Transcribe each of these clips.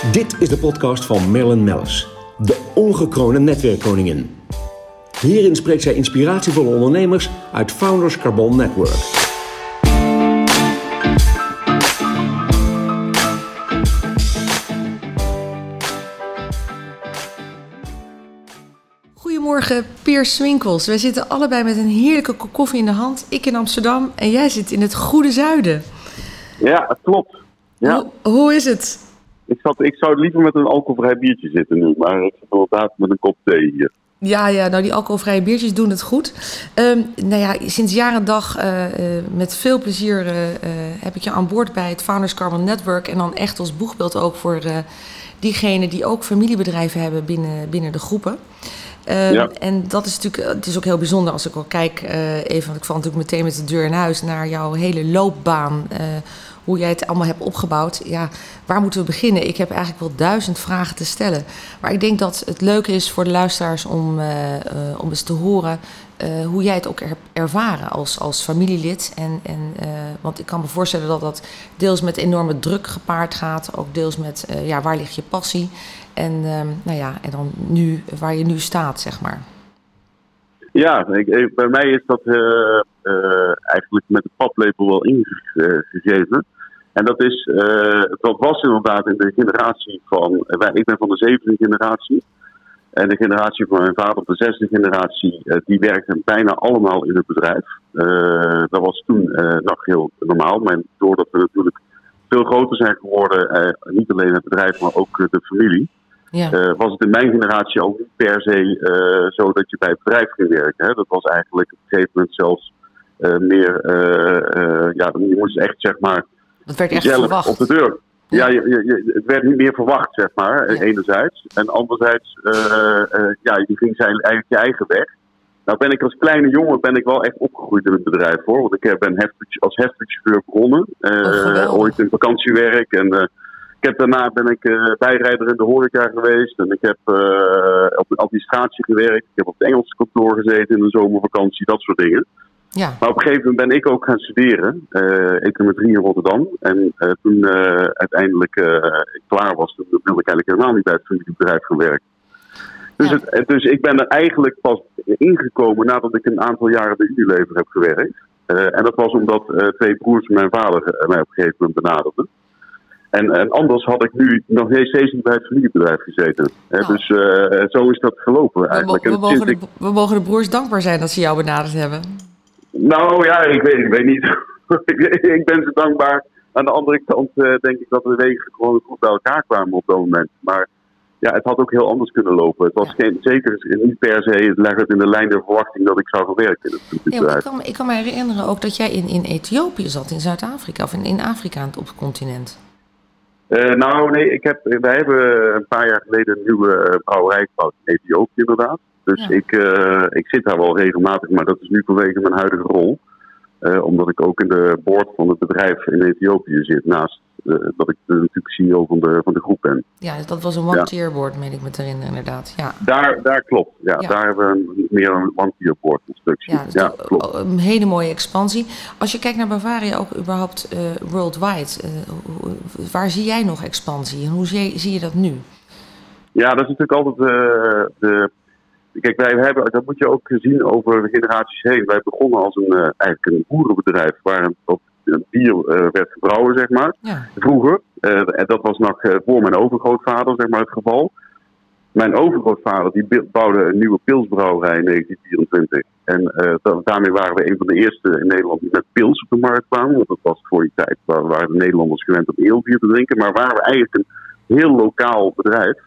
Dit is de podcast van Marilyn Mellis, de ongekroonde netwerkkoningin. Hierin spreekt zij inspiratievolle ondernemers uit Founders Carbon Network. Goedemorgen, Piers Swinkels. Wij zitten allebei met een heerlijke kop koffie in de hand. Ik in Amsterdam en jij zit in het goede zuiden. Ja, dat klopt. Ja. Hoe, hoe is het? Ik, zat, ik zou liever met een alcoholvrij biertje zitten nu, maar ik zit inderdaad met een kop thee hier. Ja, ja, nou die alcoholvrije biertjes doen het goed. Ehm, nou ja, sinds jaar en dag eh, eh, met veel plezier eh, heb ik je aan boord bij het Founders Carbon Network. En dan echt als boegbeeld ook voor diegenen die ook familiebedrijven hebben binnen, binnen de groepen. Ehm, Ja. En dat is natuurlijk, het is ook heel bijzonder als ik al kijk, even, want ik val natuurlijk meteen met de deur in huis naar jouw hele loopbaan. Hoe jij het allemaal hebt opgebouwd. Ja, waar moeten we beginnen? Ik heb eigenlijk wel duizend vragen te stellen. Maar ik denk dat het leuke is voor de luisteraars om, eh, eh, om eens te horen eh, hoe jij het ook hebt ervaren als, als familielid. En, en, want ik kan me voorstellen dat dat deels met enorme druk gepaard gaat. Ook deels met ja, waar ligt je passie. En, ehm, nou ja, en dan nu, waar je nu staat, zeg maar. Ja, bij mij is dat eigenlijk met de paplepel wel ingegeven. En dat is, eh, dat was inderdaad in de generatie van, eh, wij, ik ben van de zevende generatie. En de generatie van mijn vader, de zesde generatie, eh, die werkten bijna allemaal in het bedrijf. Dat was toen nog heel normaal. Maar doordat we natuurlijk veel groter zijn geworden, niet alleen het bedrijf, maar ook de familie. Ja, was het in mijn generatie al niet per se zo dat je bij het bedrijf ging werken. Hè? Dat was eigenlijk op een gegeven moment zelfs meer, ja, je moest echt zeg maar dat werd echt verwacht. op de deur. Ja, je, je, je- het werd niet meer verwacht, zeg maar, Ja. enerzijds. En anderzijds, eh, eh, ja, je ging zijn, eigenlijk je eigen weg. Nou ben ik als kleine jongen ben ik wel echt opgegroeid in het bedrijf hoor. Want ik eh, ben heftig, als heftigchauffeur begonnen. Oh, ooit in vakantiewerk. En ik heb, daarna ben ik bijrijder in de horeca geweest. En ik heb op de administratie gewerkt. Ik heb op het Engelse kantoor gezeten in de zomervakantie. Dat soort dingen. Ja, Maar op een gegeven moment ben ik ook gaan studeren. eh econometrie in Rotterdam. En eh, toen eh, uiteindelijk ik klaar was, toen wilde ik eigenlijk helemaal niet bij het familiebedrijf gaan werken. Dus, Ja. het, dus ik ben er eigenlijk pas ingekomen nadat ik een aantal jaren bij Unilever heb gewerkt. En dat was omdat twee broers van mijn vader mij op een gegeven moment benaderden. En, en anders had ik nu nog steeds niet bij het familiebedrijf gezeten. Nou. Dus zo is dat gelopen eigenlijk. we, mogen de, we mogen de broers dankbaar zijn dat ze jou benaderd hebben. Nou ja, ik weet, ik weet niet. ik ben ze dankbaar. Aan de andere kant eh, denk ik dat de wegen gewoon goed bij elkaar kwamen op dat moment. Maar ja, het had ook heel anders kunnen lopen. Het was Ja. geen, zeker niet per se, het leg het in de lijn der verwachting dat ik zou gaan werken Ja, maar ik, kan, me- ik kan me herinneren ook dat jij in, in Ethiopië zat, in Zuid-Afrika of in, in Afrika op het continent. Eh, nou nee, ik heb, wij hebben een paar jaar geleden een nieuwe eh, brouwerij gebouwd in Ethiopië inderdaad. Dus Ja. ik, eh, ik zit daar wel regelmatig, maar dat is nu vanwege mijn huidige rol. Eh, omdat ik ook in de board van het bedrijf in Ethiopië zit, naast eh, dat ik natuurlijk CEO van de, van de groep ben. Ja, dus dat was een one-tier board, meen ik me te herinneren, inderdaad. Ja, Daar, daar klopt, ja, Ja. daar hebben we meer een one-tier board constructie. ja, Ja, dat- klopt. een hele mooie expansie. Als je kijkt naar Bavaria, ook überhaupt worldwide, waar zie jij nog expansie en hoe zie, zie je dat nu? Ja, dat is natuurlijk altijd de. Kijk, wij hebben, dat moet je ook zien over generaties heen. Wij begonnen als een, eh, eigenlijk een boerenbedrijf waar een, een bier eh, werd gebrouwen, zeg maar, Ja, vroeger. Eh, en dat was nog voor mijn overgrootvader, zeg maar, het geval. Mijn overgrootvader die bouwde een nieuwe pilsbrouwerij in 1924. En da- daarmee waren we een van de eerste in Nederland die met pils op de markt kwamen. Want dat was voor die tijd, waar waren de Nederlanders gewend om eelbier te drinken. Maar waren we eigenlijk een heel lokaal bedrijf.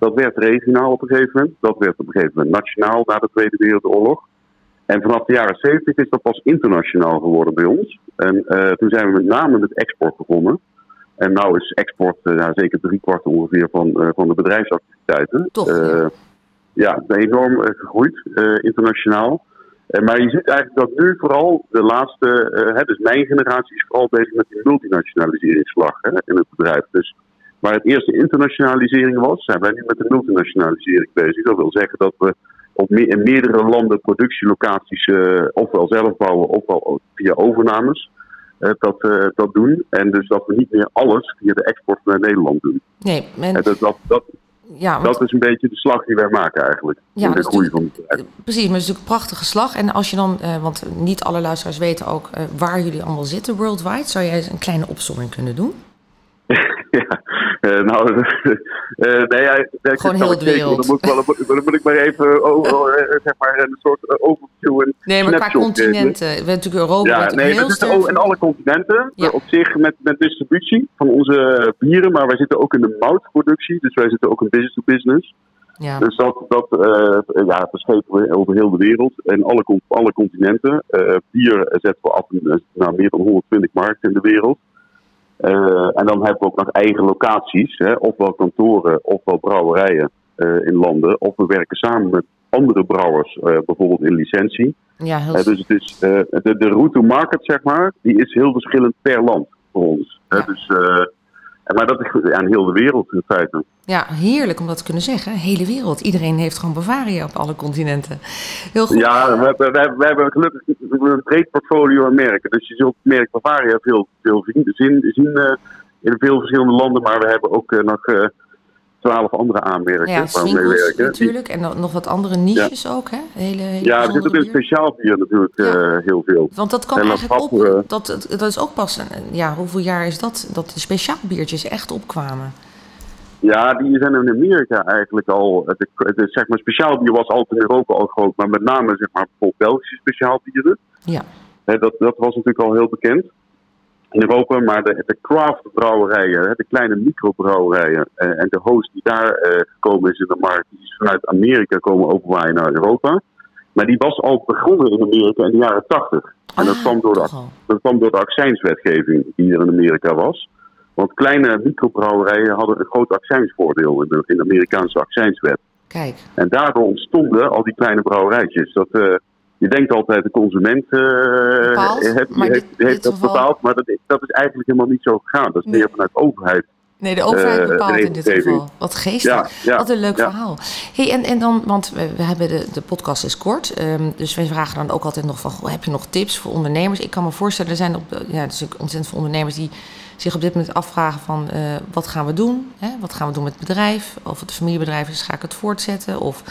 Dat werd regionaal op een gegeven moment. Dat werd op een gegeven moment nationaal na de Tweede Wereldoorlog. En vanaf de jaren 70 is dat pas internationaal geworden bij ons. En eh, toen zijn we met name met export begonnen. En nu is export eh, ja, zeker driekwart ongeveer van, eh, van de bedrijfsactiviteiten. Toch, ja. ja, enorm gegroeid, internationaal. Maar je ziet eigenlijk dat nu vooral de laatste, hè, dus mijn generatie is vooral bezig met die multinationaliseringsslag hè, in het bedrijf. Dus waar het eerste internationalisering was, zijn wij nu met de multinationalisering bezig. Dat wil zeggen dat we op me- in meerdere landen productielocaties eh, ofwel zelf bouwen ofwel via overnames. dat, dat doen. En dus dat we niet meer alles via de export naar Nederland doen. Nee, en... dat, dat, dat, ja, want... dat is een beetje de slag die wij maken eigenlijk. Ja, in de groei van het. Precies, maar het is natuurlijk een prachtige slag. En als je dan, want niet alle luisteraars weten ook waar jullie allemaal zitten worldwide, zou jij een kleine opzomming kunnen doen? Uh, nou, uh, nee, ja, gewoon heel het wereld. Dan moet, dan moet ik maar even oh, oh, zeg maar, een soort overview en Nee, maar qua continenten. We hebben natuurlijk Europa ja, nee, heel sterk. En alle continenten ja. op zich met, met distributie van onze bieren. Maar wij zitten ook in de moutproductie. Dus wij zitten ook in business to business. Ja. Dus dat, dat uh, ja, verschepen we over heel de wereld en alle, alle continenten. Bier zetten we af in nou, meer dan 120 markten in de wereld. Uh, en dan hebben we ook nog eigen locaties, hè, ofwel kantoren, ofwel brouwerijen uh, in landen. Of we werken samen met andere brouwers, uh, bijvoorbeeld in licentie. Ja, heel... dus het is, de, de route to market, zeg maar, die is heel verschillend per land voor ons. Ja. Dus maar dat is aan heel de wereld in feite. Ja, heerlijk om dat te kunnen zeggen. Hele wereld. Iedereen heeft gewoon Bavaria op alle continenten. Heel goed. Ja, we, we, we hebben gelukkig een breed portfolio aan merken. Dus je zult het merk Bavaria veel, veel zien, zien, zien uh, in veel verschillende landen. Maar we hebben ook uh, nog... Uh, twaalf andere aanmerken ja, waar we mee werken. natuurlijk. En nog wat andere niches ook, hè? Hele, hele ja, er zit ook in speciaal bier natuurlijk ja. uh, heel veel. Want dat kan en eigenlijk op. Dat, dat is ook pas, ja, hoeveel jaar is dat, dat de speciaal biertjes echt opkwamen? Ja, die zijn in Amerika eigenlijk al. Het, het, zeg maar, speciaal bier was altijd in Europa al groot, maar met name zeg maar, bijvoorbeeld Belgische speciaal bieren. Ja. He, dat, dat was natuurlijk al heel bekend in Europa, maar de, de craftbrouwerijen, de kleine microbrouwerijen uh, en de host die daar uh, gekomen is in de markt, die is vanuit Amerika komen overwaaien naar Europa. Maar die was al begonnen in Amerika in de jaren 80. En dat, ah, kwam door de, dat kwam door de accijnswetgeving die er in Amerika was. Want kleine microbrouwerijen hadden een groot accijnsvoordeel in de, in de Amerikaanse accijnswet. Kijk. En daardoor ontstonden al die kleine brouwerijtjes. Dat, uh, je denkt altijd de consument uh, heeft, heeft, heeft dat bepaald, maar dat, dat, is eigenlijk helemaal niet zo gegaan. Dat is meer vanuit de overheid. Nee, de overheid uh, bepaalt in dit geval. Wat geestig. Wat een leuk verhaal. Hey, en, en dan, want we, hebben de, de podcast is kort. Um, dus wij vragen dan ook altijd nog van, heb je nog tips voor ondernemers? Ik kan me voorstellen, er zijn op, ja, zijn ontzettend veel ondernemers die zich op dit moment afvragen van, uh, wat gaan we doen? Hè? Wat gaan we doen met het bedrijf? Of het familiebedrijf is, ga ik het voortzetten? Of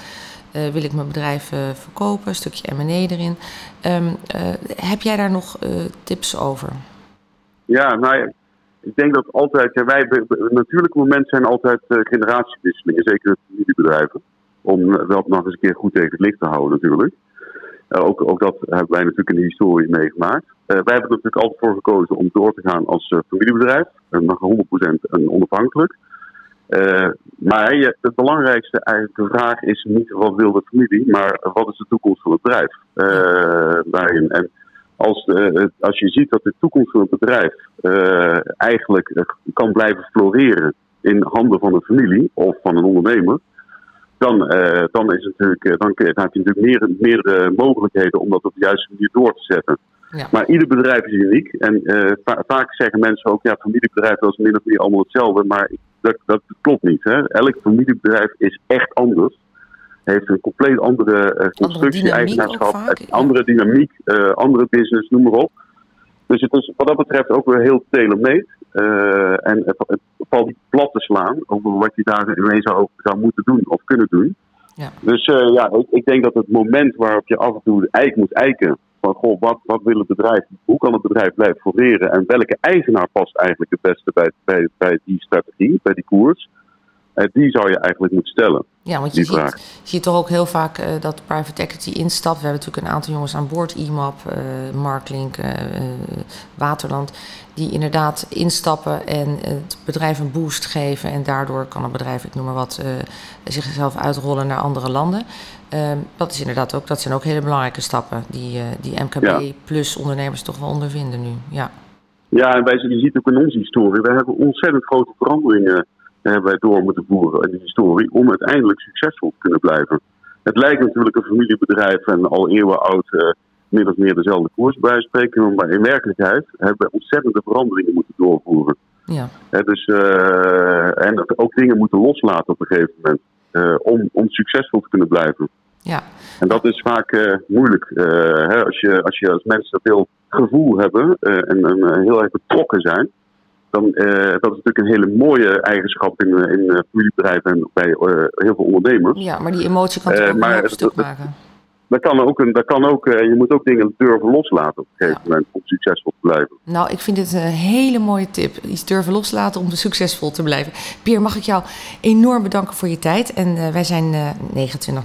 uh, wil ik mijn bedrijf uh, verkopen, een stukje M&A erin. Uh, heb jij daar nog tips over? Ja, nou ik denk dat altijd, ja, wij, natuurlijk moment zijn altijd generatiewisselingen, zeker familiebedrijven. Om dat nog eens een keer goed tegen het licht te houden natuurlijk. ook, ook dat hebben wij natuurlijk in de historie meegemaakt. Wij hebben er natuurlijk altijd voor gekozen om door te gaan als familiebedrijf. nog 100% onafhankelijk. Uh, maar je, het belangrijkste eigenlijk vraag is niet wat wil de familie, maar wat is de toekomst van het bedrijf daarin. En als, als je ziet dat de toekomst van het bedrijf eigenlijk kan blijven floreren in handen van een familie of van een ondernemer, dan, dan, is natuurlijk, dan, dan heb je natuurlijk meer, meer mogelijkheden om dat op de juiste manier door te zetten. Ja. Maar ieder bedrijf is uniek. En vaak zeggen mensen ook, ja, familiebedrijf dat is min of meer allemaal hetzelfde. Maar dat, dat klopt niet. Hè? Elk familiebedrijf is echt anders. Heeft een compleet andere uh, constructie, eigenaarschap, andere dynamiek, uh, andere business, noem maar op. Dus het is wat dat betreft ook weer heel. Uh, en het, valt niet plat te slaan over wat je daarmee zou, zou moeten doen of kunnen doen. Ja. Dus ja, ik, ik, denk dat het moment waarop je af en toe de eik moet eiken van goh, wat, wat wil het bedrijf, hoe kan het bedrijf blijven floreren en welke eigenaar past eigenlijk het beste bij, bij, bij die strategie, bij die koers. Uh, die zou je eigenlijk moeten stellen. Ja, want je ziet, je ziet toch ook heel vaak uh, dat private equity instapt. We hebben natuurlijk een aantal jongens aan boord, IMAP, uh, Marklink, Waterland, die inderdaad instappen en het bedrijf een boost geven. En daardoor kan het bedrijf, ik noem maar wat, zichzelf uitrollen naar andere landen. Ehm, dat is inderdaad ook, dat zijn ook hele belangrijke stappen die, die MKB plus ondernemers toch wel ondervinden nu. Ja, ja en wij, je ziet ook in onze historie, wij hebben ontzettend grote veranderingen hebben wij door moeten voeren in de historie om uiteindelijk succesvol te kunnen blijven. Het lijkt natuurlijk een familiebedrijf en al eeuwen oud uh, min of meer dezelfde koers bij spreken, maar in werkelijkheid hebben we ontzettende veranderingen moeten doorvoeren. Ja. dus, uh, en ook dingen moeten loslaten op een gegeven moment. Uh, om, om succesvol te kunnen blijven. Ja. En dat is vaak moeilijk. Hè, als, je, als je als mensen veel gevoel hebben en, en heel erg betrokken zijn, dan uh, dat is natuurlijk een hele mooie eigenschap in, in familiebedrijven en bij heel veel ondernemers. Ja, maar die emotie kan het ook maar, een stuk maken dat kan ook, een, dat kan ook uh, je moet ook dingen durven loslaten op een gegeven moment om succesvol te blijven. Nou, ik vind dit een hele mooie tip. Iets durven loslaten om succesvol te blijven. Pier, mag ik jou enorm bedanken voor je tijd. En uh, wij zijn uh, 29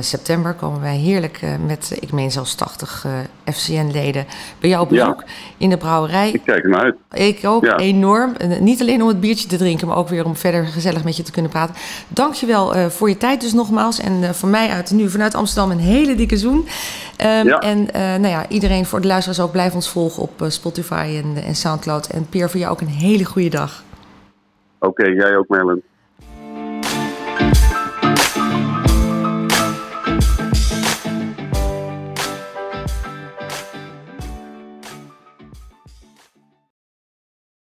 september, komen wij heerlijk met, ik meen zelfs 80 FCN-leden bij jou op bezoek ja. in de brouwerij. Ik kijk er uit. Ik ook, ja. enorm. niet alleen om het biertje te drinken, maar ook weer om verder gezellig met je te kunnen praten. Dankjewel uh, voor je tijd dus nogmaals. En van mij uit nu vanuit Amsterdam een hele dikke zoen. Um, ja. En uh, nou ja, iedereen voor de luisteraars ook blijf ons volgen op Spotify en, en Soundcloud. En Pierre, voor jou ook een hele goede dag. Oké, okay, jij ook Merlin.